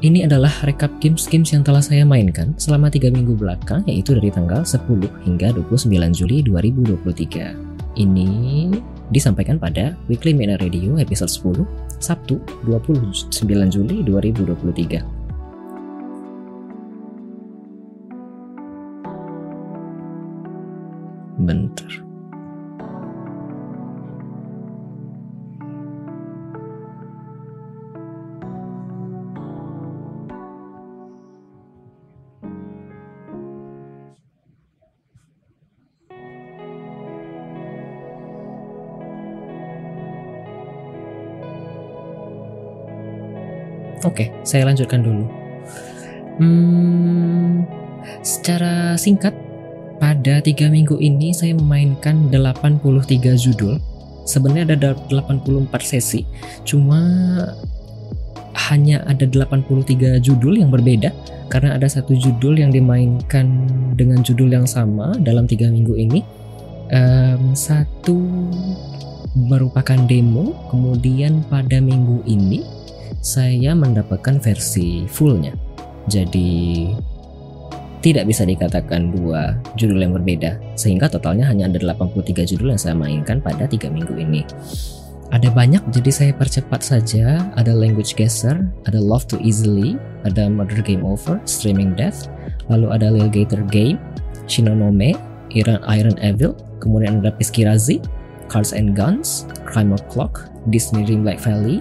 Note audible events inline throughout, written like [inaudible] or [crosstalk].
Ini adalah rekap games-games yang telah saya mainkan selama 3 minggu belakang yaitu dari tanggal 10 hingga 29 Juli 2023. Ini disampaikan pada Weekly Mena Radio episode 10 Sabtu 29 Juli 2023. Bentar. Saya lanjutkan dulu. Hmm, secara singkat, pada tiga minggu ini saya memainkan 83 judul. Sebenarnya ada 84 sesi, cuma hanya ada 83 judul yang berbeda karena ada satu judul yang dimainkan dengan judul yang sama dalam tiga minggu ini. Um, satu merupakan demo, kemudian pada minggu ini saya mendapatkan versi fullnya. Jadi tidak bisa dikatakan dua judul yang berbeda, sehingga totalnya hanya ada 83 judul yang saya mainkan pada tiga minggu ini. Ada banyak, jadi saya percepat saja. Ada Language Guesser, ada Love Too Easily, ada Murder Game Over, Streaming Death, lalu ada Lil Gator Game, Shinonome, Iron, Iron Evil, kemudian ada Piskirazi, Cards and Guns, Crime O'Clock, Disney Dreamlight Valley,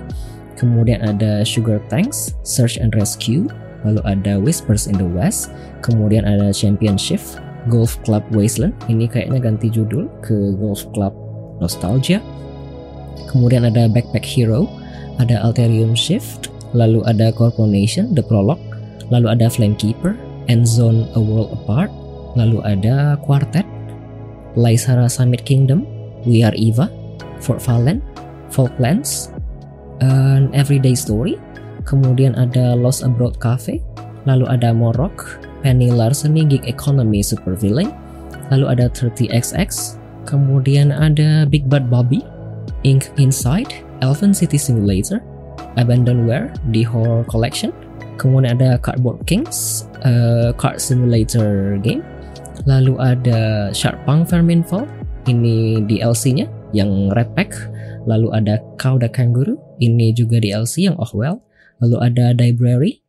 kemudian ada Sugar Tanks, Search and Rescue, lalu ada Whispers in the West, kemudian ada Championship, Golf Club Wasteland, ini kayaknya ganti judul ke Golf Club Nostalgia, kemudian ada Backpack Hero, ada Alterium Shift, lalu ada Corporation, The Prologue, lalu ada Flamekeeper, End Zone A World Apart, lalu ada Quartet, Lysara Summit Kingdom, We Are Eva, Fort Fallen, Falklands, An Everyday Story, kemudian ada Lost Abroad Cafe, lalu ada Morok, Penny Larceny Gig Economy Super Villain, lalu ada 30XX, kemudian ada Big Bad Bobby, Ink Inside, Elven City Simulator, Abandonware, The Horror Collection, kemudian ada Cardboard Kings, uh, Card Simulator Game, lalu ada Sharpunk Verminfall, ini DLC-nya yang Red Pack, lalu ada the Kangaroo, ini juga DLC yang oh well, lalu ada Library,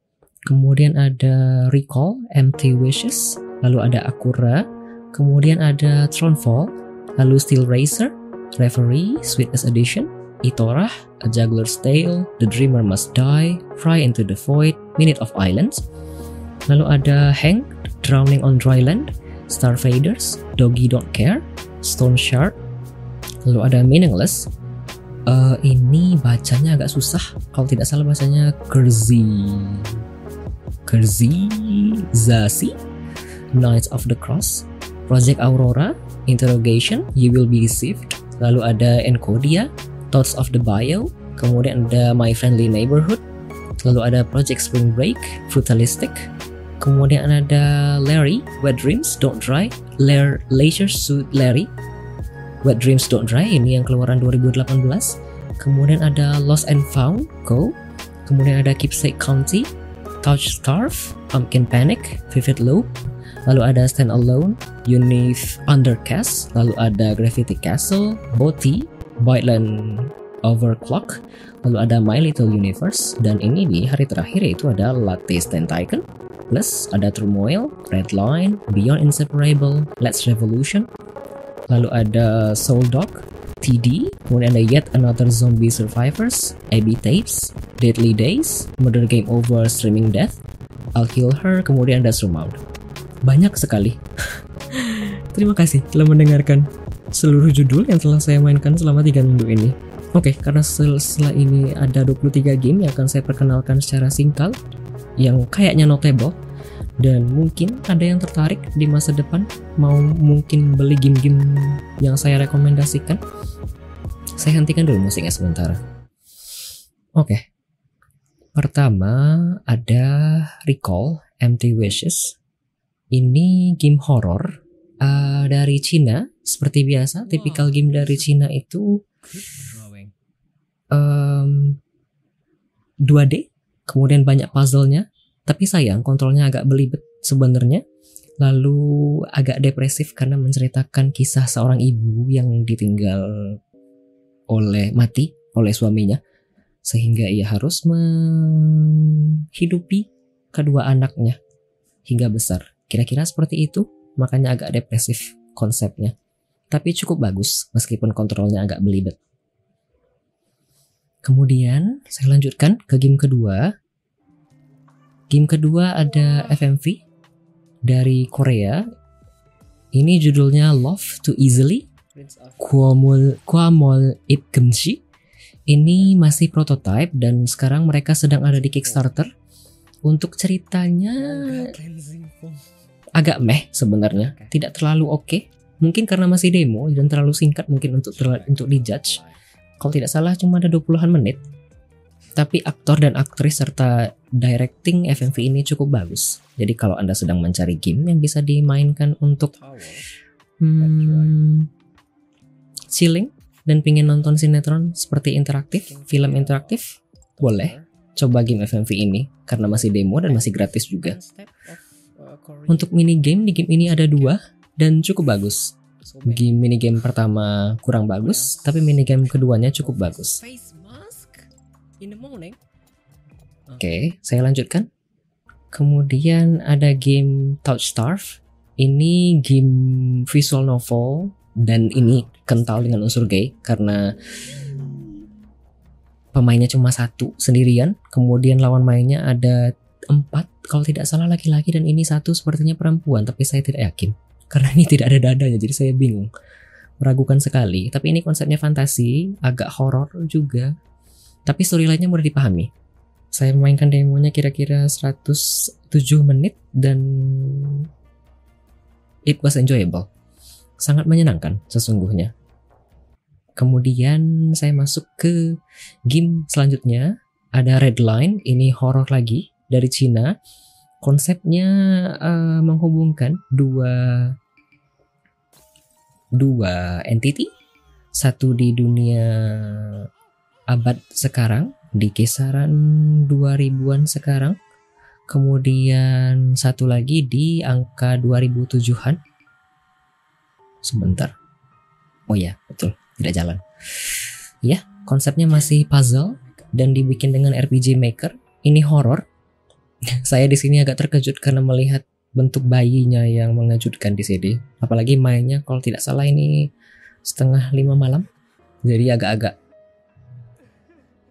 kemudian ada Recall, Empty Wishes, lalu ada Akura, kemudian ada Thronefall, lalu Steel Racer, Reverie, Sweetness Edition, Itorah, A Juggler's Tale, The Dreamer Must Die, Fry Into the Void, Minute of Islands, lalu ada Hang, Drowning on Dry Land, Starfaders, Doggy Don't Care, Stone Shard, lalu ada Meaningless, uh, ini bacanya agak susah. Kalau tidak salah bahasanya Kerzi. Kerzi Zasi Knights of the Cross. Project Aurora. Interrogation. You Will Be Deceived lalu ada Encodia. Thoughts of the Bio kemudian ada My Friendly Neighborhood. Lalu ada Project Spring Break. Frutalistic. Kemudian ada Larry. Wet Dreams. Don't Dry. Lair Leisure Suit Larry Wet Dreams Don't Dry ini yang keluaran 2018 kemudian ada Lost and Found Go. Kemudian ada Keepsake County Touch Scarf Pumpkin Panic Vivid Loop. Lalu ada Stand Alone Unif Undercast lalu ada Graffiti Castle Boti Byteland Overclock. Lalu ada My Little Universe. Dan ini di hari terakhir yaitu ada Latte Stand Tycoon plus ada Turmoil, Redline, Beyond Inseparable, Let's Revolution, lalu ada Soul Dog, TD, kemudian ada Yet Another Zombie Survivors, AB Tapes, Deadly Days, Murder Game Over Streaming Death, I'll Kill Her, kemudian ada Surmount. Banyak sekali. [laughs] Terima kasih telah mendengarkan seluruh judul yang telah saya mainkan selama 3 minggu ini. Oke, karena setelah ini ada 23 game yang akan saya perkenalkan secara singkat yang kayaknya notable dan mungkin ada yang tertarik di masa depan? Mau mungkin beli game-game yang saya rekomendasikan? Saya hentikan dulu musiknya sebentar. Oke. Pertama ada Recall Empty Wishes. Ini game horror uh, dari Cina. Seperti biasa tipikal game dari Cina itu um, 2D kemudian banyak puzzle-nya, tapi sayang kontrolnya agak belibet sebenarnya. Lalu agak depresif karena menceritakan kisah seorang ibu yang ditinggal oleh mati oleh suaminya sehingga ia harus menghidupi kedua anaknya hingga besar. Kira-kira seperti itu, makanya agak depresif konsepnya. Tapi cukup bagus meskipun kontrolnya agak belibet. Kemudian saya lanjutkan ke game kedua. Game kedua ada FMV dari Korea. Ini judulnya Love Too Easily. Kwamol Kwamol Ipkemshi. Ini masih prototype dan sekarang mereka sedang ada di Kickstarter. Untuk ceritanya agak meh sebenarnya, tidak terlalu oke. Okay. Mungkin karena masih demo dan terlalu singkat mungkin untuk untuk dijudge kalau tidak salah cuma ada 20-an menit. Tapi aktor dan aktris serta directing FMV ini cukup bagus. Jadi kalau Anda sedang mencari game yang bisa dimainkan untuk hmm, chilling dan pingin nonton sinetron seperti interaktif, film interaktif, boleh coba game FMV ini karena masih demo dan masih gratis juga. Untuk mini game di game ini ada dua dan cukup bagus. Game mini game pertama kurang bagus, tapi mini game keduanya cukup bagus. Oke, okay, saya lanjutkan. Kemudian ada game Touch Starve. Ini game visual novel dan ini kental dengan unsur gay karena pemainnya cuma satu sendirian. Kemudian lawan mainnya ada empat kalau tidak salah laki-laki dan ini satu sepertinya perempuan tapi saya tidak yakin. Karena ini tidak ada dadanya jadi saya bingung. Meragukan sekali. Tapi ini konsepnya fantasi agak horor juga tapi storyline-nya mudah dipahami. Saya memainkan demonya kira-kira 107 menit dan it was enjoyable. Sangat menyenangkan sesungguhnya. Kemudian saya masuk ke game selanjutnya. Ada Redline ini horor lagi dari Cina. Konsepnya uh, menghubungkan dua dua entity. Satu di dunia abad sekarang di kisaran 2000-an sekarang. Kemudian satu lagi di angka 2007-an sebentar. Oh ya betul. Tidak jalan. Ya konsepnya masih puzzle dan dibikin dengan RPG Maker. Ini horror. [laughs] Saya di sini agak terkejut karena melihat bentuk bayinya yang mengejutkan di sini. Apalagi mainnya kalau tidak salah ini setengah lima malam. Jadi agak-agak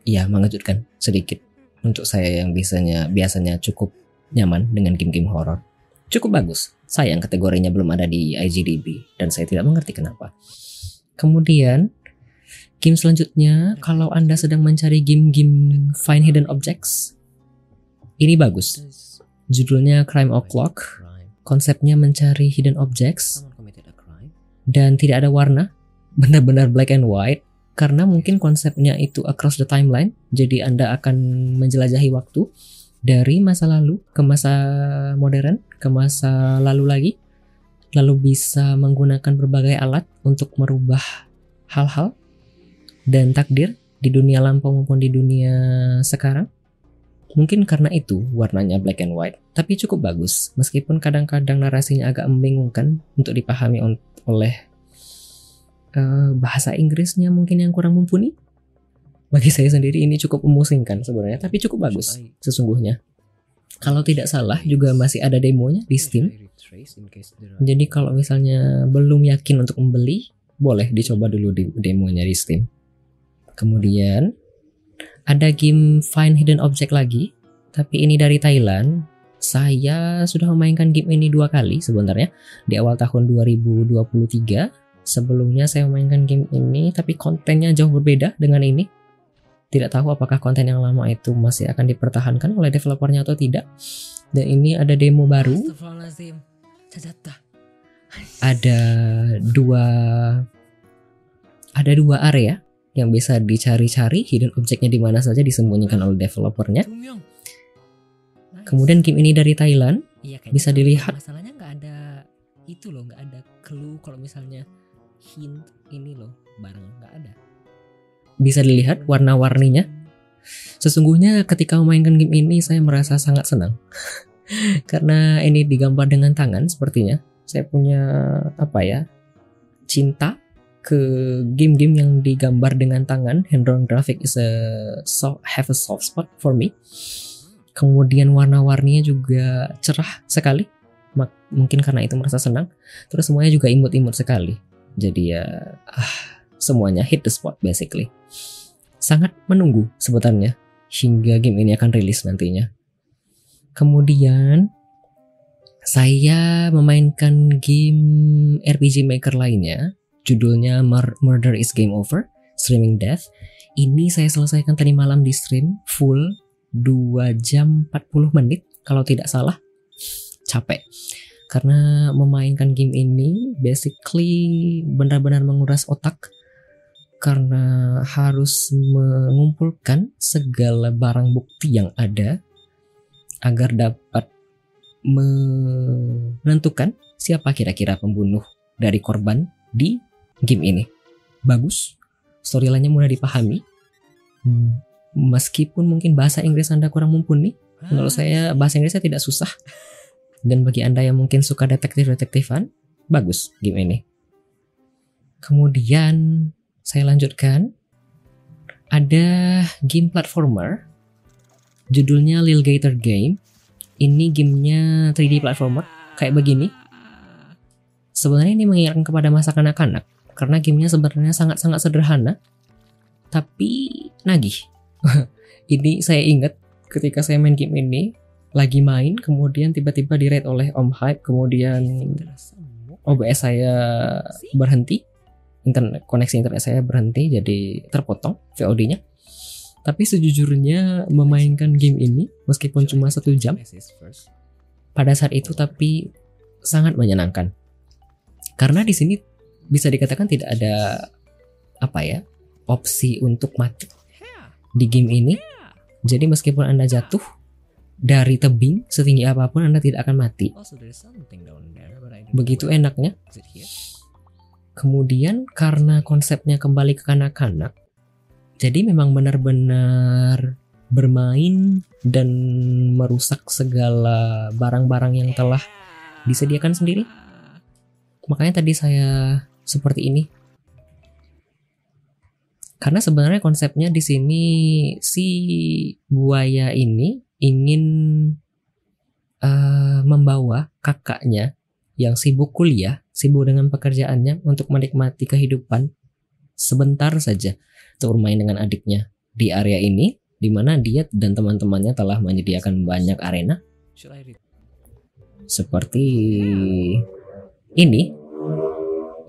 ya mengejutkan sedikit untuk saya yang biasanya biasanya cukup nyaman dengan game-game horror. Cukup bagus. Sayang kategorinya belum ada di IGDB dan saya tidak mengerti kenapa. Kemudian game selanjutnya kalau Anda sedang mencari game-game find hidden objects ini bagus. Judulnya Crime O'Clock. Konsepnya mencari hidden objects dan tidak ada warna, benar-benar black and white karena mungkin konsepnya itu across the timeline. Jadi Anda akan menjelajahi waktu dari masa lalu ke masa modern ke masa lalu lagi lalu bisa menggunakan berbagai alat untuk merubah hal-hal dan takdir di dunia lampau maupun di dunia sekarang Mungkin karena itu warnanya black and white, tapi cukup bagus meskipun kadang-kadang narasinya agak membingungkan untuk dipahami oleh uh, bahasa Inggrisnya mungkin yang kurang mumpuni. Bagi saya sendiri ini cukup memusingkan sebenarnya, tapi cukup bagus sesungguhnya. Kalau tidak salah juga masih ada demonya di Steam. Jadi kalau misalnya belum yakin untuk membeli, boleh dicoba dulu di demonya di Steam. Kemudian ada game Find Hidden Object lagi, tapi ini dari Thailand. Saya sudah memainkan game ini dua kali sebenarnya di awal tahun 2023. Sebelumnya saya memainkan game ini, tapi kontennya jauh berbeda dengan ini. Tidak tahu apakah konten yang lama itu masih akan dipertahankan oleh developernya atau tidak. Dan ini ada demo baru. Ada dua ada dua area yang bisa dicari-cari hidden objeknya di mana saja disembunyikan oleh developernya. Kemudian game ini dari Thailand iya, bisa dilihat. Masalahnya nggak ada itu loh, nggak ada clue kalau misalnya hint ini loh barang nggak ada. Bisa dilihat warna-warninya Sesungguhnya ketika memainkan game ini saya merasa sangat senang. [laughs] Karena ini digambar dengan tangan sepertinya. Saya punya apa ya? cinta ke game-game yang digambar dengan tangan. Hand drawn graphic is a soft, have a soft spot for me. Kemudian warna-warninya juga cerah sekali. Mungkin karena itu merasa senang. Terus semuanya juga imut-imut sekali. Jadi ya ah, semuanya hit the spot basically. Sangat menunggu sebutannya hingga game ini akan rilis nantinya. Kemudian saya memainkan game RPG Maker lainnya, judulnya Mur- Murder is Game Over, Streaming Death. Ini saya selesaikan tadi malam di stream full 2 jam 40 menit kalau tidak salah. Capek. Karena memainkan game ini basically benar-benar menguras otak karena harus mengumpulkan segala barang bukti yang ada agar dapat menentukan siapa kira-kira pembunuh dari korban di game ini. Bagus, storyline-nya mudah dipahami. Hmm, Meskipun mungkin bahasa Inggris Anda kurang mumpuni, menurut saya bahasa Inggrisnya tidak susah. Dan bagi Anda yang mungkin suka detektif-detektifan, bagus game ini. Kemudian saya lanjutkan. Ada game platformer judulnya Lil Gator Game. Ini gamenya 3D platformer kayak begini. Sebenarnya ini mengingatkan kepada masa kanak-kanak karena gamenya sebenarnya sangat-sangat sederhana tapi nagih. [laughs] ini saya ingat ketika saya main game ini lagi main kemudian tiba-tiba di rate oleh Om Hype kemudian OBS saya berhenti internet koneksi internet saya berhenti jadi terpotong VOD-nya tapi sejujurnya memainkan game ini meskipun cuma satu jam pada saat itu tapi sangat menyenangkan. Karena di sini bisa dikatakan tidak ada apa ya opsi untuk mati di game ini. Jadi meskipun anda jatuh dari tebing setinggi apa pun anda tidak akan mati. Begitu enaknya. kemudian karena konsepnya kembali ke kanak-kanak jadi memang benar-benar bermain dan merusak segala barang-barang yang telah disediakan sendiri. Makanya tadi saya seperti ini. Karena sebenarnya konsepnya di sini si buaya ini ingin eh, membawa kakaknya yang sibuk kuliah, sibuk dengan pekerjaannya untuk menikmati kehidupan sebentar saja untuk bermain dengan adiknya di area ini di mana dia dan teman-temannya telah menyediakan banyak arena. Seperti ini.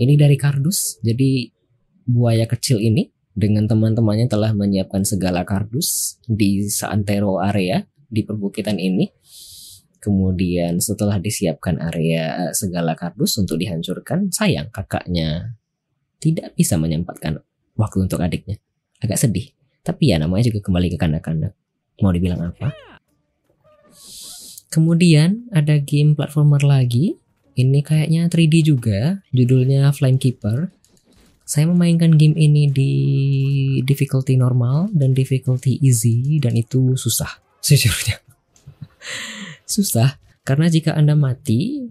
Ini dari kardus jadi buaya kecil ini dengan teman-temannya telah menyiapkan segala kardus di seantero area di perbukitan ini. Kemudian setelah disiapkan area eh, segala kardus untuk dihancurkan sayang kakaknya tidak bisa menyempatkan waktu untuk adiknya. Agak sedih. Tapi ya namanya juga kembali ke kanak-kanak. Mau dibilang apa? Kemudian ada game platformer lagi. Ini kayaknya 3D juga. Judulnya Flame Keeper. Saya memainkan game ini di difficulty normal dan difficulty easy dan itu susah sejujurnya. [laughs] Susah karena jika anda mati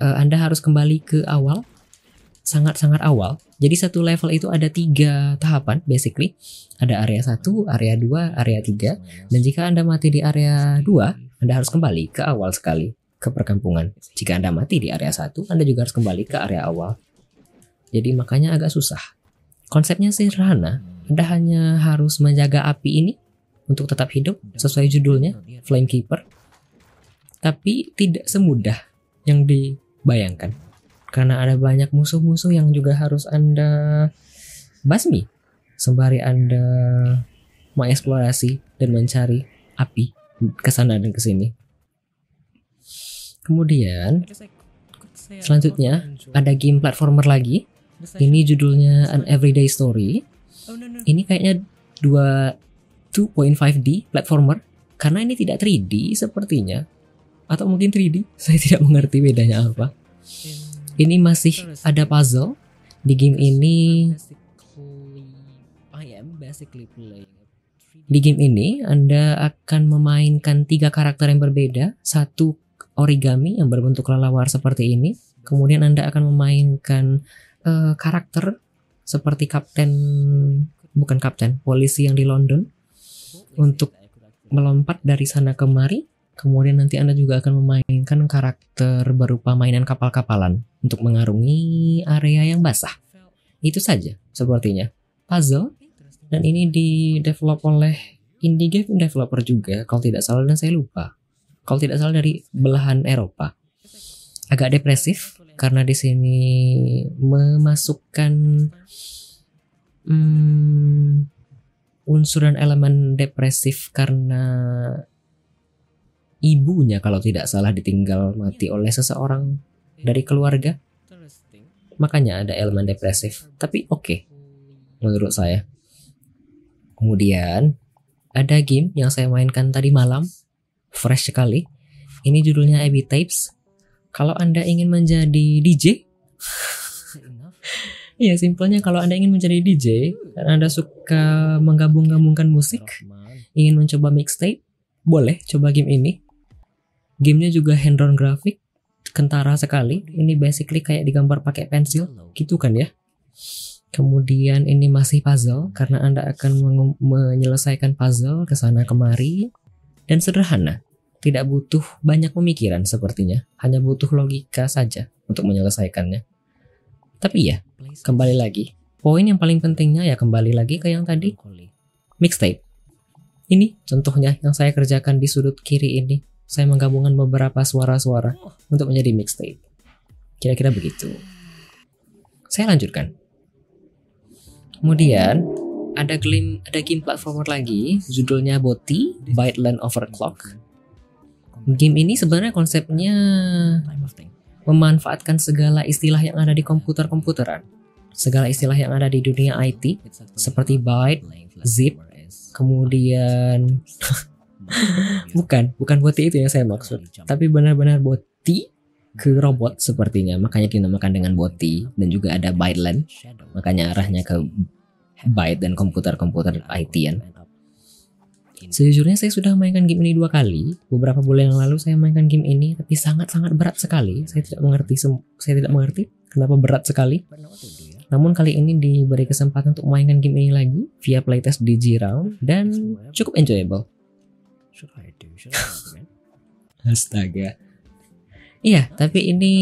eh, anda harus kembali ke awal sangat-sangat awal. Jadi satu level itu ada tiga tahapan basically. Ada area 1, area 2, area 3 dan jika anda mati di area 2 anda harus kembali ke awal sekali ke perkampungan. Jika anda mati di area 1 anda juga harus kembali ke area awal. Jadi makanya agak susah. Konsepnya sederhana. Anda hanya harus menjaga api ini untuk tetap hidup sesuai judulnya Flame Keeper tapi tidak semudah yang dibayangkan karena ada banyak musuh-musuh yang juga harus Anda basmi sembari Anda mengeksplorasi dan mencari api ke sana dan ke sini. Kemudian selanjutnya ada game platformer lagi. Ini judulnya An Everyday Story. Ini kayaknya dua 2.5D platformer karena ini tidak 3D sepertinya. Atau mungkin 3D [laughs] saya tidak mengerti bedanya apa. Ini masih ada puzzle di game ini. Di game ini Anda akan memainkan tiga karakter yang berbeda, satu origami yang berbentuk kelelawar seperti ini, kemudian Anda akan memainkan uh, karakter seperti kapten bukan kapten, polisi yang di London untuk melompat dari sana kemari. Kemudian nanti Anda juga akan memainkan karakter berupa mainan kapal-kapalan untuk mengarungi area yang basah. Itu saja sepertinya. Puzzle dan ini di develop oleh indie game developer juga kalau tidak salah dan saya lupa. Kalau tidak salah dari belahan Eropa. Agak depresif karena di sini memasukkan hmm, unsur dan elemen depresif karena ibunya kalau tidak salah ditinggal mati oleh seseorang dari keluarga. Makanya ada elemen depresif. Tapi oke okay, menurut saya. Kemudian ada game yang saya mainkan tadi malam, fresh sekali. Ini judulnya Abbey Tapes. Kalau Anda ingin menjadi DJ, [laughs] Iya, simpelnya kalau Anda ingin menjadi DJ dan Anda suka menggabung-gabungkan musik, ingin mencoba mixtape, boleh coba game ini. Gamenya juga hand-drawn grafik, kentara sekali. Ini basically kayak digambar pakai pensil, gitu kan ya. Kemudian ini masih puzzle karena Anda akan menyelesaikan puzzle ke sana kemari dan sederhana. Tidak butuh banyak pemikiran sepertinya, hanya butuh logika saja untuk menyelesaikannya. Tapi ya, kembali lagi. Poin yang paling pentingnya ya kembali lagi ke yang tadi. Mixtape. Ini contohnya yang saya kerjakan di sudut kiri ini. Saya menggabungkan beberapa suara-suara untuk menjadi mixtape. Kira-kira begitu. Saya lanjutkan. Kemudian ada game ada game platformer lagi judulnya Boti Byte Land Overclock. Game ini sebenarnya konsepnya memanfaatkan segala istilah yang ada di komputer-komputeran, segala istilah yang ada di dunia IT, seperti byte, zip, kemudian [laughs] bukan, bukan boti itu yang saya maksud, tapi benar-benar boti ke robot sepertinya, makanya dinamakan dengan boti dan juga ada byte land, makanya arahnya ke byte dan komputer-komputer IT-an. Sejujurnya saya sudah mainkan game ini dua kali. Beberapa bulan yang lalu saya mainkan game ini, tapi sangat-sangat berat sekali. Saya tidak mengerti, saya tidak mengerti kenapa berat sekali. Namun kali ini diberi kesempatan untuk mainkan game ini lagi via playtest di G Round dan cukup enjoyable. [laughs] Astaga. Iya, tapi ini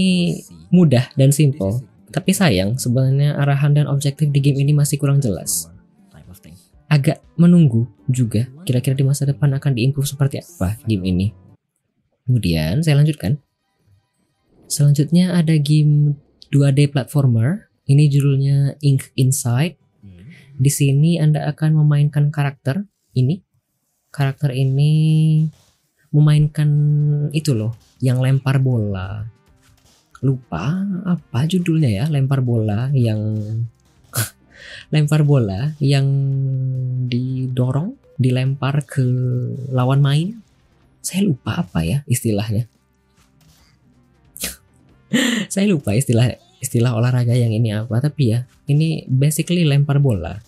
mudah dan simple. Tapi sayang, sebenarnya arahan dan objektif di game ini masih kurang jelas agak menunggu juga kira-kira di masa depan akan diimprove seperti apa game ini. Kemudian saya lanjutkan. Selanjutnya ada game 2D platformer. Ini judulnya Ink Inside. Di sini Anda akan memainkan karakter ini. Karakter ini memainkan itu loh, yang lempar bola. Lupa apa judulnya ya, lempar bola yang lempar bola yang didorong, dilempar ke lawan main. Saya lupa apa ya istilahnya. [laughs] saya lupa istilah istilah olahraga yang ini apa tapi ya ini basically lempar bola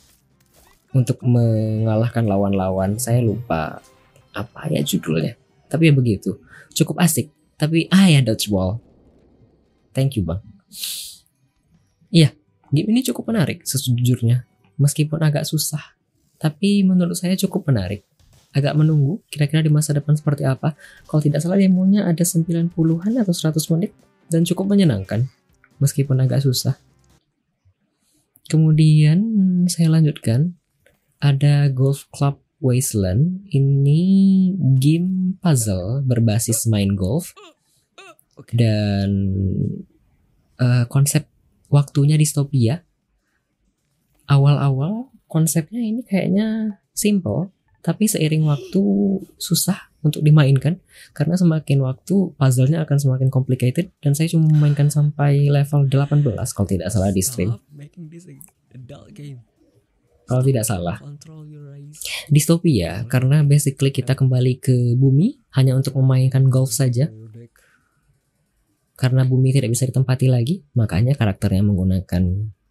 untuk mengalahkan lawan-lawan. Saya lupa apa ya judulnya tapi ya begitu. Cukup asik tapi ah ya dodgeball. Thank you bang. Iya Game ini cukup menarik sejujurnya, meskipun agak susah. Tapi menurut saya cukup menarik. Agak menunggu kira-kira di masa depan seperti apa. Kalau tidak salah demonya ada 90-an atau 100 menit dan cukup menyenangkan meskipun agak susah. Kemudian saya lanjutkan ada Golf Club Wasteland. Ini game puzzle berbasis main golf dan uh, konsep waktunya distopia. Awal-awal konsepnya ini kayaknya simple, tapi seiring waktu susah untuk dimainkan karena semakin waktu puzzle-nya akan semakin complicated dan saya cuma memainkan sampai level 18 kalau tidak salah di stream. Kalau tidak salah. Distopia karena basically kita kembali ke bumi hanya untuk memainkan golf saja karena bumi tidak bisa ditempati lagi, makanya karakternya menggunakan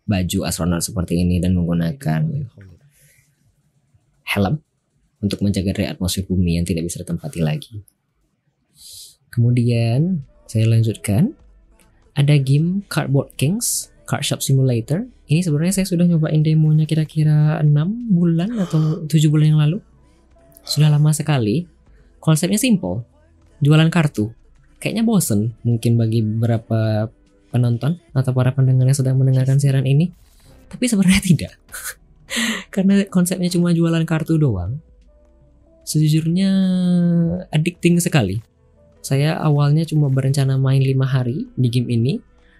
baju astronot seperti ini dan menggunakan helm untuk menjaga dari atmosfer bumi yang tidak bisa ditempati lagi. Kemudian saya lanjutkan ada game Cardboard Kings Card Shop Simulator. Ini sebenarnya saya sudah nyobain demonya kira-kira 6 bulan atau 7 bulan yang lalu. Sudah lama sekali. Konsepnya simple. Jualan kartu. Kayaknya bosen mungkin bagi beberapa penonton atau para pendengar yang sedang mendengarkan siaran ini. Tapi sebenarnya tidak. [laughs] Karena konsepnya cuma jualan kartu doang. Sejujurnya addicting sekali. Saya awalnya cuma berencana main 5 hari di game ini,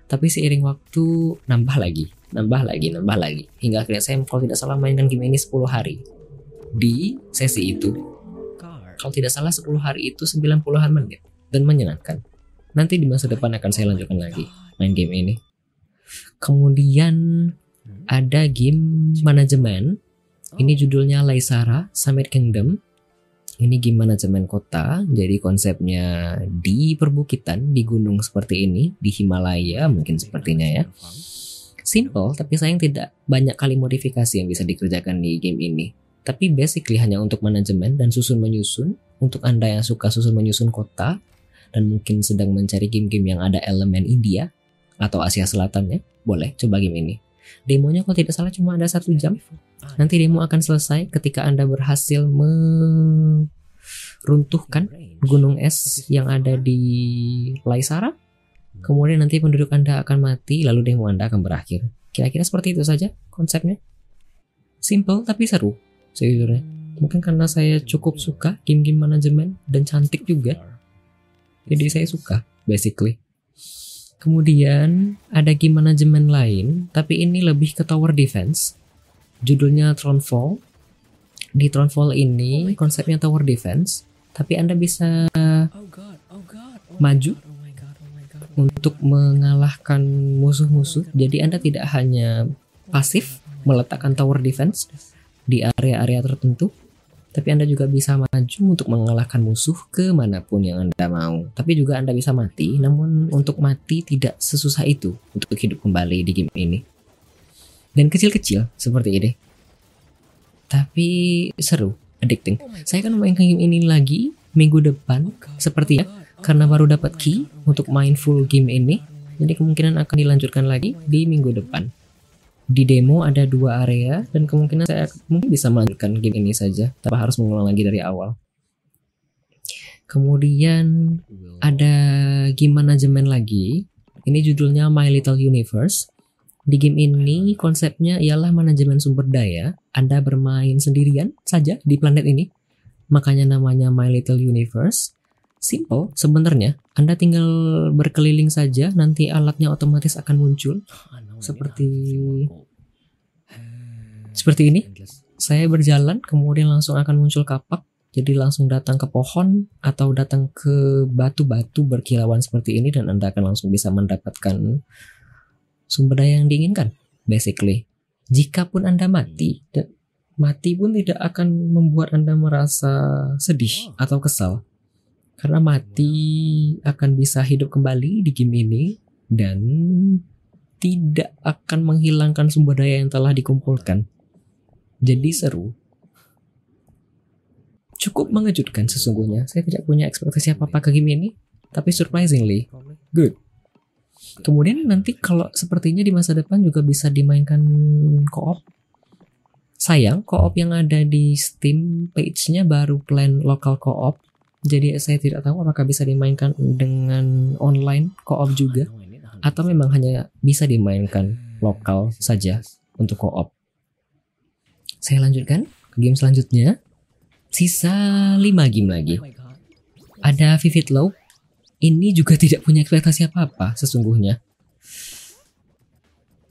tapi seiring waktu nambah lagi, nambah lagi, nambah lagi. Hingga akhirnya saya kalau tidak salah mainkan game ini 10 hari di sesi itu. Kalau tidak salah 10 hari itu 90-an menit dan menyenangkan. Nanti di masa depan akan saya lanjutkan lagi main game ini. Kemudian ada game manajemen. Ini judulnya Laisara Summit Kingdom. Ini game manajemen kota. Jadi konsepnya di perbukitan, di gunung seperti ini, di Himalaya mungkin sepertinya ya. Simple, tapi sayang tidak banyak kali modifikasi yang bisa dikerjakan di game ini. Tapi basically hanya untuk manajemen dan susun menyusun. Untuk Anda yang suka susun menyusun kota dan mungkin sedang mencari game-game yang ada elemen India atau Asia Selatan ya, boleh coba game ini. Demonya kalau tidak salah cuma ada satu jam. Nanti demo akan selesai ketika Anda berhasil meruntuhkan gunung es yang ada di Laisara. Kemudian nanti penduduk Anda akan mati, lalu demo Anda akan berakhir. Kira-kira seperti itu saja konsepnya. Simple tapi seru sejujurnya. Mungkin karena saya cukup suka game-game manajemen dan cantik juga. Jadi saya suka basically. Kemudian ada game manajemen lain, tapi ini lebih ke tower defense. Judulnya Thronefall. Di Thronefall ini konsepnya tower defense, tapi Anda bisa maju untuk mengalahkan musuh-musuh. Jadi Anda tidak hanya pasif meletakkan tower defense di area-area tertentu, tapi Anda juga bisa maju untuk mengalahkan musuh ke mana pun yang Anda mau. Tapi juga Anda bisa mati, namun untuk mati tidak sesusah itu untuk hidup kembali di game ini. Dan kecil-kecil seperti ini. Tapi seru, addicting. Saya akan main game ini lagi minggu depan, seperti ya, karena baru dapat key untuk main full game ini. Jadi kemungkinan akan dilanjutkan lagi di minggu depan di demo ada dua area dan kemungkinan saya mungkin bisa melanjutkan game ini saja tanpa harus mengulang lagi dari awal. Kemudian ada game manajemen lagi. Ini judulnya My Little Universe. Di game ini konsepnya ialah manajemen sumber daya. Anda bermain sendirian saja di planet ini. Makanya namanya My Little Universe. Simple sebenarnya. Anda tinggal berkeliling saja, nanti alatnya otomatis akan muncul seperti seperti ini. Saya berjalan, kemudian langsung akan muncul kapak. Jadi langsung datang ke pohon atau datang ke batu-batu berkilauan seperti ini dan Anda akan langsung bisa mendapatkan sumber daya yang diinginkan. Basically, jikapun Anda mati, dan mati pun tidak akan membuat Anda merasa sedih atau kesal. Karena mati akan bisa hidup kembali di game ini dan tidak akan menghilangkan sumber daya yang telah dikumpulkan. Jadi seru. Cukup mengejutkan sesungguhnya. Saya tidak punya ekspektasi apa-apa ke game ini, tapi surprisingly good. Kemudian nanti kalau sepertinya di masa depan juga bisa dimainkan co-op. Sayang, co-op yang ada di Steam page-nya baru plan lokal co-op. Jadi saya tidak tahu apakah bisa dimainkan dengan online co-op juga atau memang hanya bisa dimainkan lokal saja untuk co-op. Saya lanjutkan ke game selanjutnya. Sisa 5 game lagi. Ada Vivid Low. Ini juga [laughs] tidak punya ekspektasi apa-apa sesungguhnya.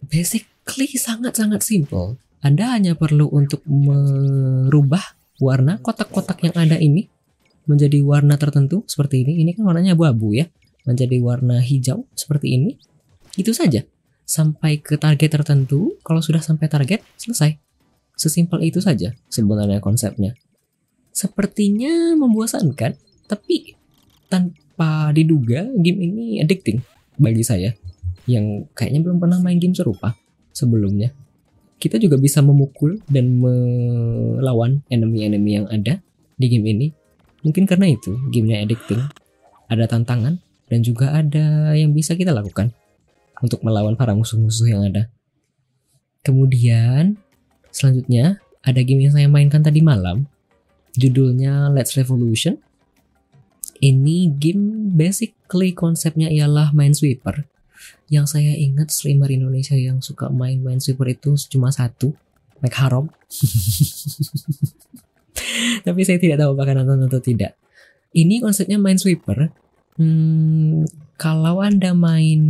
Basically sangat-sangat simple. Anda hanya perlu untuk merubah warna kotak-kotak yang ada ini menjadi warna tertentu seperti ini. Ini kan warnanya abu-abu ya menjadi warna hijau seperti ini. Itu saja. Sampai ke target tertentu, kalau sudah sampai target, selesai. Sesimpel itu saja sebenarnya konsepnya. Sepertinya membosankan, tapi tanpa diduga game ini addicting bagi saya yang kayaknya belum pernah main game serupa sebelumnya. kita juga bisa memukul dan melawan enemy-enemy yang ada di game ini. Mungkin karena itu gamenya addicting, ada tantangan dan juga ada yang bisa kita lakukan untuk melawan para musuh-musuh yang ada. Kemudian selanjutnya ada game yang saya mainkan tadi malam, judulnya Let's Revolution. Ini game basically konsepnya ialah Minesweeper yang saya ingat streamer Indonesia yang suka main super itu cuma satu Mike Harom [laughs] [laughs] tapi saya tidak tahu apakah nonton atau tidak. Ini konsepnya main sweeper hmm, kalau anda main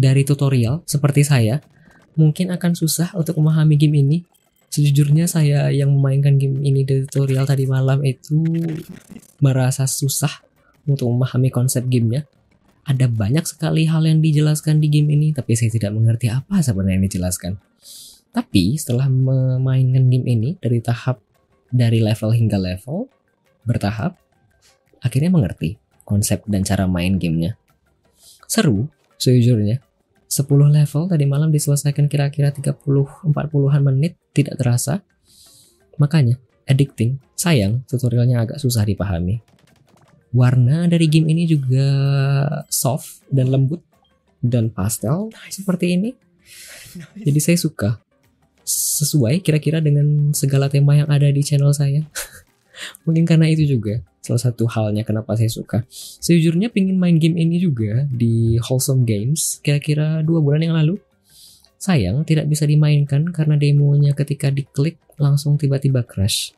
dari tutorial seperti saya mungkin akan susah untuk memahami game ini. Sejujurnya saya yang memainkan game ini dari tutorial tadi malam itu merasa susah untuk memahami konsep gamenya. Ada banyak sekali hal yang dijelaskan di game ini, tapi saya tidak mengerti apa sebenarnya yang dijelaskan. Tapi setelah memainkan game ini dari tahap dari level hingga level bertahap, akhirnya mengerti konsep dan cara main gamenya. Seru, sejujurnya. 10 level tadi malam diselesaikan kira-kira 30-40an menit, tidak terasa. Makanya, addicting. Sayang, tutorialnya agak susah dipahami. Warna dari game ini juga soft dan lembut dan pastel seperti ini. Jadi saya suka. Sesuai kira-kira dengan segala tema yang ada di channel saya. [laughs] Mungkin karena itu juga salah satu halnya kenapa saya suka. Sejujurnya pingin main game ini juga di Wholesome Games kira-kira dua bulan yang lalu. Sayang tidak bisa dimainkan karena demonya ketika diklik langsung tiba-tiba crash.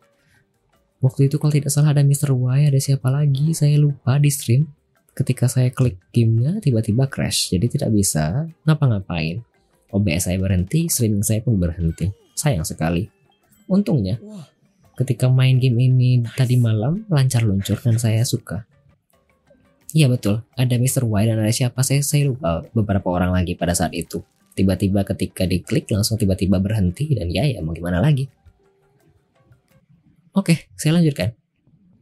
Waktu itu kalau tidak salah ada Mr. Y, ada siapa lagi, saya lupa di stream. Ketika saya klik gamenya, tiba-tiba crash. Jadi tidak bisa ngapa-ngapain. OBS saya berhenti, streaming saya pun berhenti. Sayang sekali. Untungnya, ketika main game ini tadi malam, lancar luncur dan saya suka. Iya betul, ada Mr. Y dan ada siapa saya, saya lupa beberapa orang lagi pada saat itu. Tiba-tiba ketika diklik langsung tiba-tiba berhenti dan ya ya mau gimana lagi. Oke, saya lanjutkan.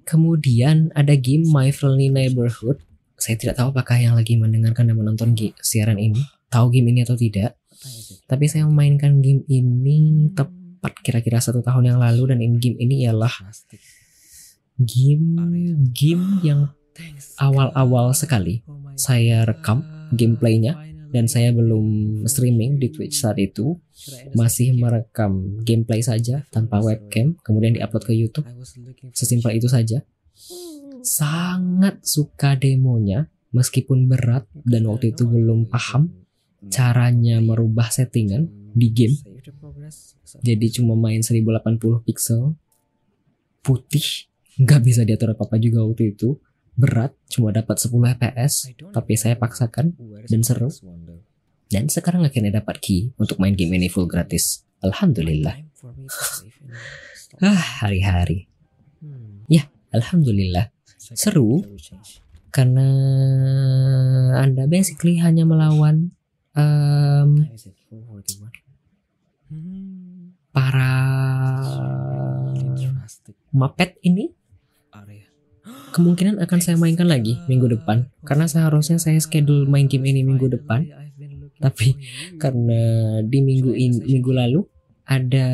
Kemudian ada game My Friendly Neighborhood. Saya tidak tahu apakah yang lagi mendengarkan dan menonton siaran ini tahu game ini atau tidak. Tapi saya memainkan game ini tepat kira-kira satu tahun yang lalu dan in game ini ialah game game yang awal-awal sekali saya rekam gameplaynya dan saya belum streaming di Twitch saat itu. Masih merekam gameplay saja tanpa webcam kemudian diupload ke YouTube. Sesimpel itu saja. Sangat suka demonya meskipun berat dan waktu itu belum paham caranya merubah settingan di game. Jadi cuma main 1080 pixel putih nggak bisa diatur apa apa juga waktu itu berat cuma dapat 10 fps tapi saya paksakan dan seru. dan sekarang akhirnya dapat key untuk main game ini full gratis. Alhamdulillah. Ah hari-hari. Ya alhamdulillah. Seru. karena anda basically hanya melawan um, para mapet ini kemungkinan akan saya mainkan lagi minggu depan. Karena seharusnya saya schedule main game ini minggu depan. Tapi karena di minggu ini minggu lalu ada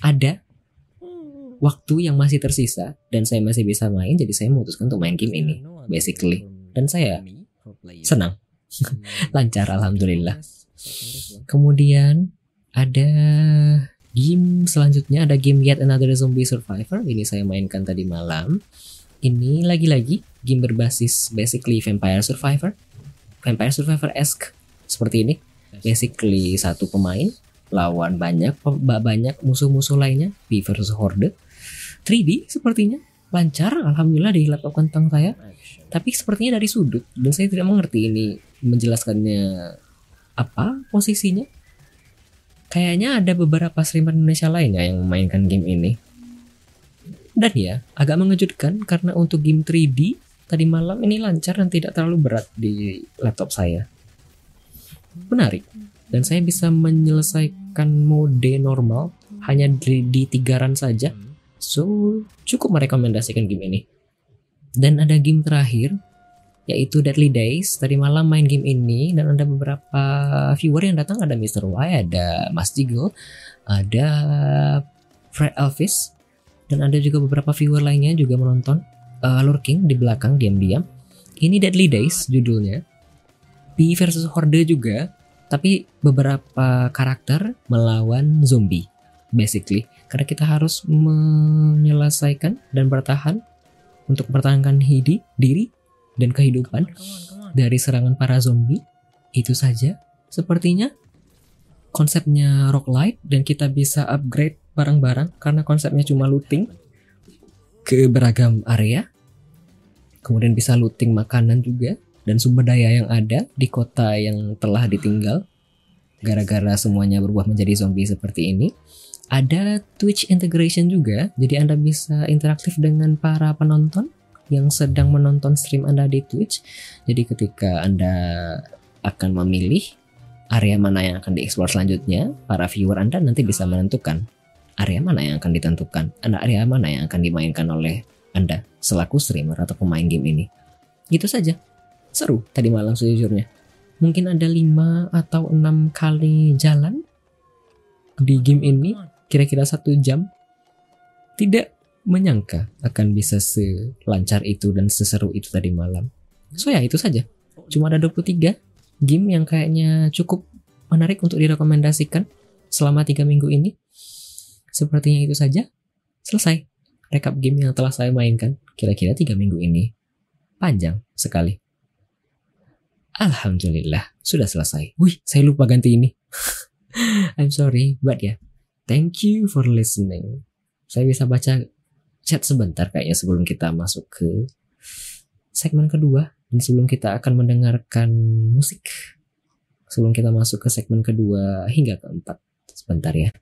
ada waktu yang masih tersisa dan saya masih bisa main jadi saya memutuskan untuk main game ini basically dan saya senang [laughs] lancar alhamdulillah kemudian ada Game selanjutnya ada game Yet Another Zombie Survivor. Ini saya mainkan tadi malam. Ini lagi-lagi game berbasis basically Vampire Survivor. Vampire Survivor-esque seperti ini. Basically satu pemain lawan banyak banyak musuh-musuh lainnya V versus Horde. 3D sepertinya lancar alhamdulillah di laptop kentang saya. Tapi sepertinya dari sudut dan saya tidak mengerti ini menjelaskannya apa posisinya Kayaknya ada beberapa streamer Indonesia lainnya yang memainkan game ini. Dan ya, agak mengejutkan karena untuk game 3D tadi malam ini lancar dan tidak terlalu berat di laptop saya. Menarik. Dan saya bisa menyelesaikan mode normal hanya di, di tiga run saja. So, cukup merekomendasikan game ini. Dan ada game terakhir yaitu Deadly Days. Tadi malam main game ini dan ada beberapa viewer yang datang. Ada Mr. Y, ada Mas Jigo, ada Fred Elvis, dan ada juga beberapa viewer lainnya juga menonton uh, lurking di belakang diam-diam. Ini Deadly Days judulnya. P versus Horde juga, tapi beberapa karakter melawan zombie basically. Karena kita harus menyelesaikan dan bertahan untuk mempertahankan hidi, diri dan kehidupan dari serangan para zombie. Itu saja sepertinya konsepnya rock light dan kita bisa upgrade barang-barang karena konsepnya cuma looting ke beragam area. Kemudian bisa looting makanan juga dan sumber daya yang ada di kota yang telah ditinggal gara-gara semuanya berubah menjadi zombie seperti ini. Ada Twitch integration juga, jadi Anda bisa interaktif dengan para penonton yang sedang menonton stream Anda di Twitch. Jadi ketika Anda akan memilih area mana yang akan dieksplor selanjutnya, para viewer Anda nanti bisa menentukan area mana yang akan ditentukan, anda area mana yang akan dimainkan oleh Anda selaku streamer atau pemain game ini. Gitu saja. Seru tadi malam sejujurnya. Mungkin ada 5 atau 6 kali jalan di game ini kira-kira satu jam. Tidak menyangka akan bisa selancar itu dan seseru itu tadi malam. So ya itu saja. Cuma ada 23 game yang kayaknya cukup menarik untuk direkomendasikan selama tiga minggu ini. Sepertinya itu saja. Selesai. Rekap game yang telah saya mainkan kira-kira tiga minggu ini. Panjang sekali. Alhamdulillah, sudah selesai. Wih, saya lupa ganti ini. [laughs] I'm sorry, but ya. Yeah. Thank you for listening. Saya bisa baca chat sebentar kayaknya sebelum kita masuk ke segmen kedua. Dan sebelum kita akan mendengarkan musik sebelum kita masuk ke segmen kedua hingga keempat. Sebentar ya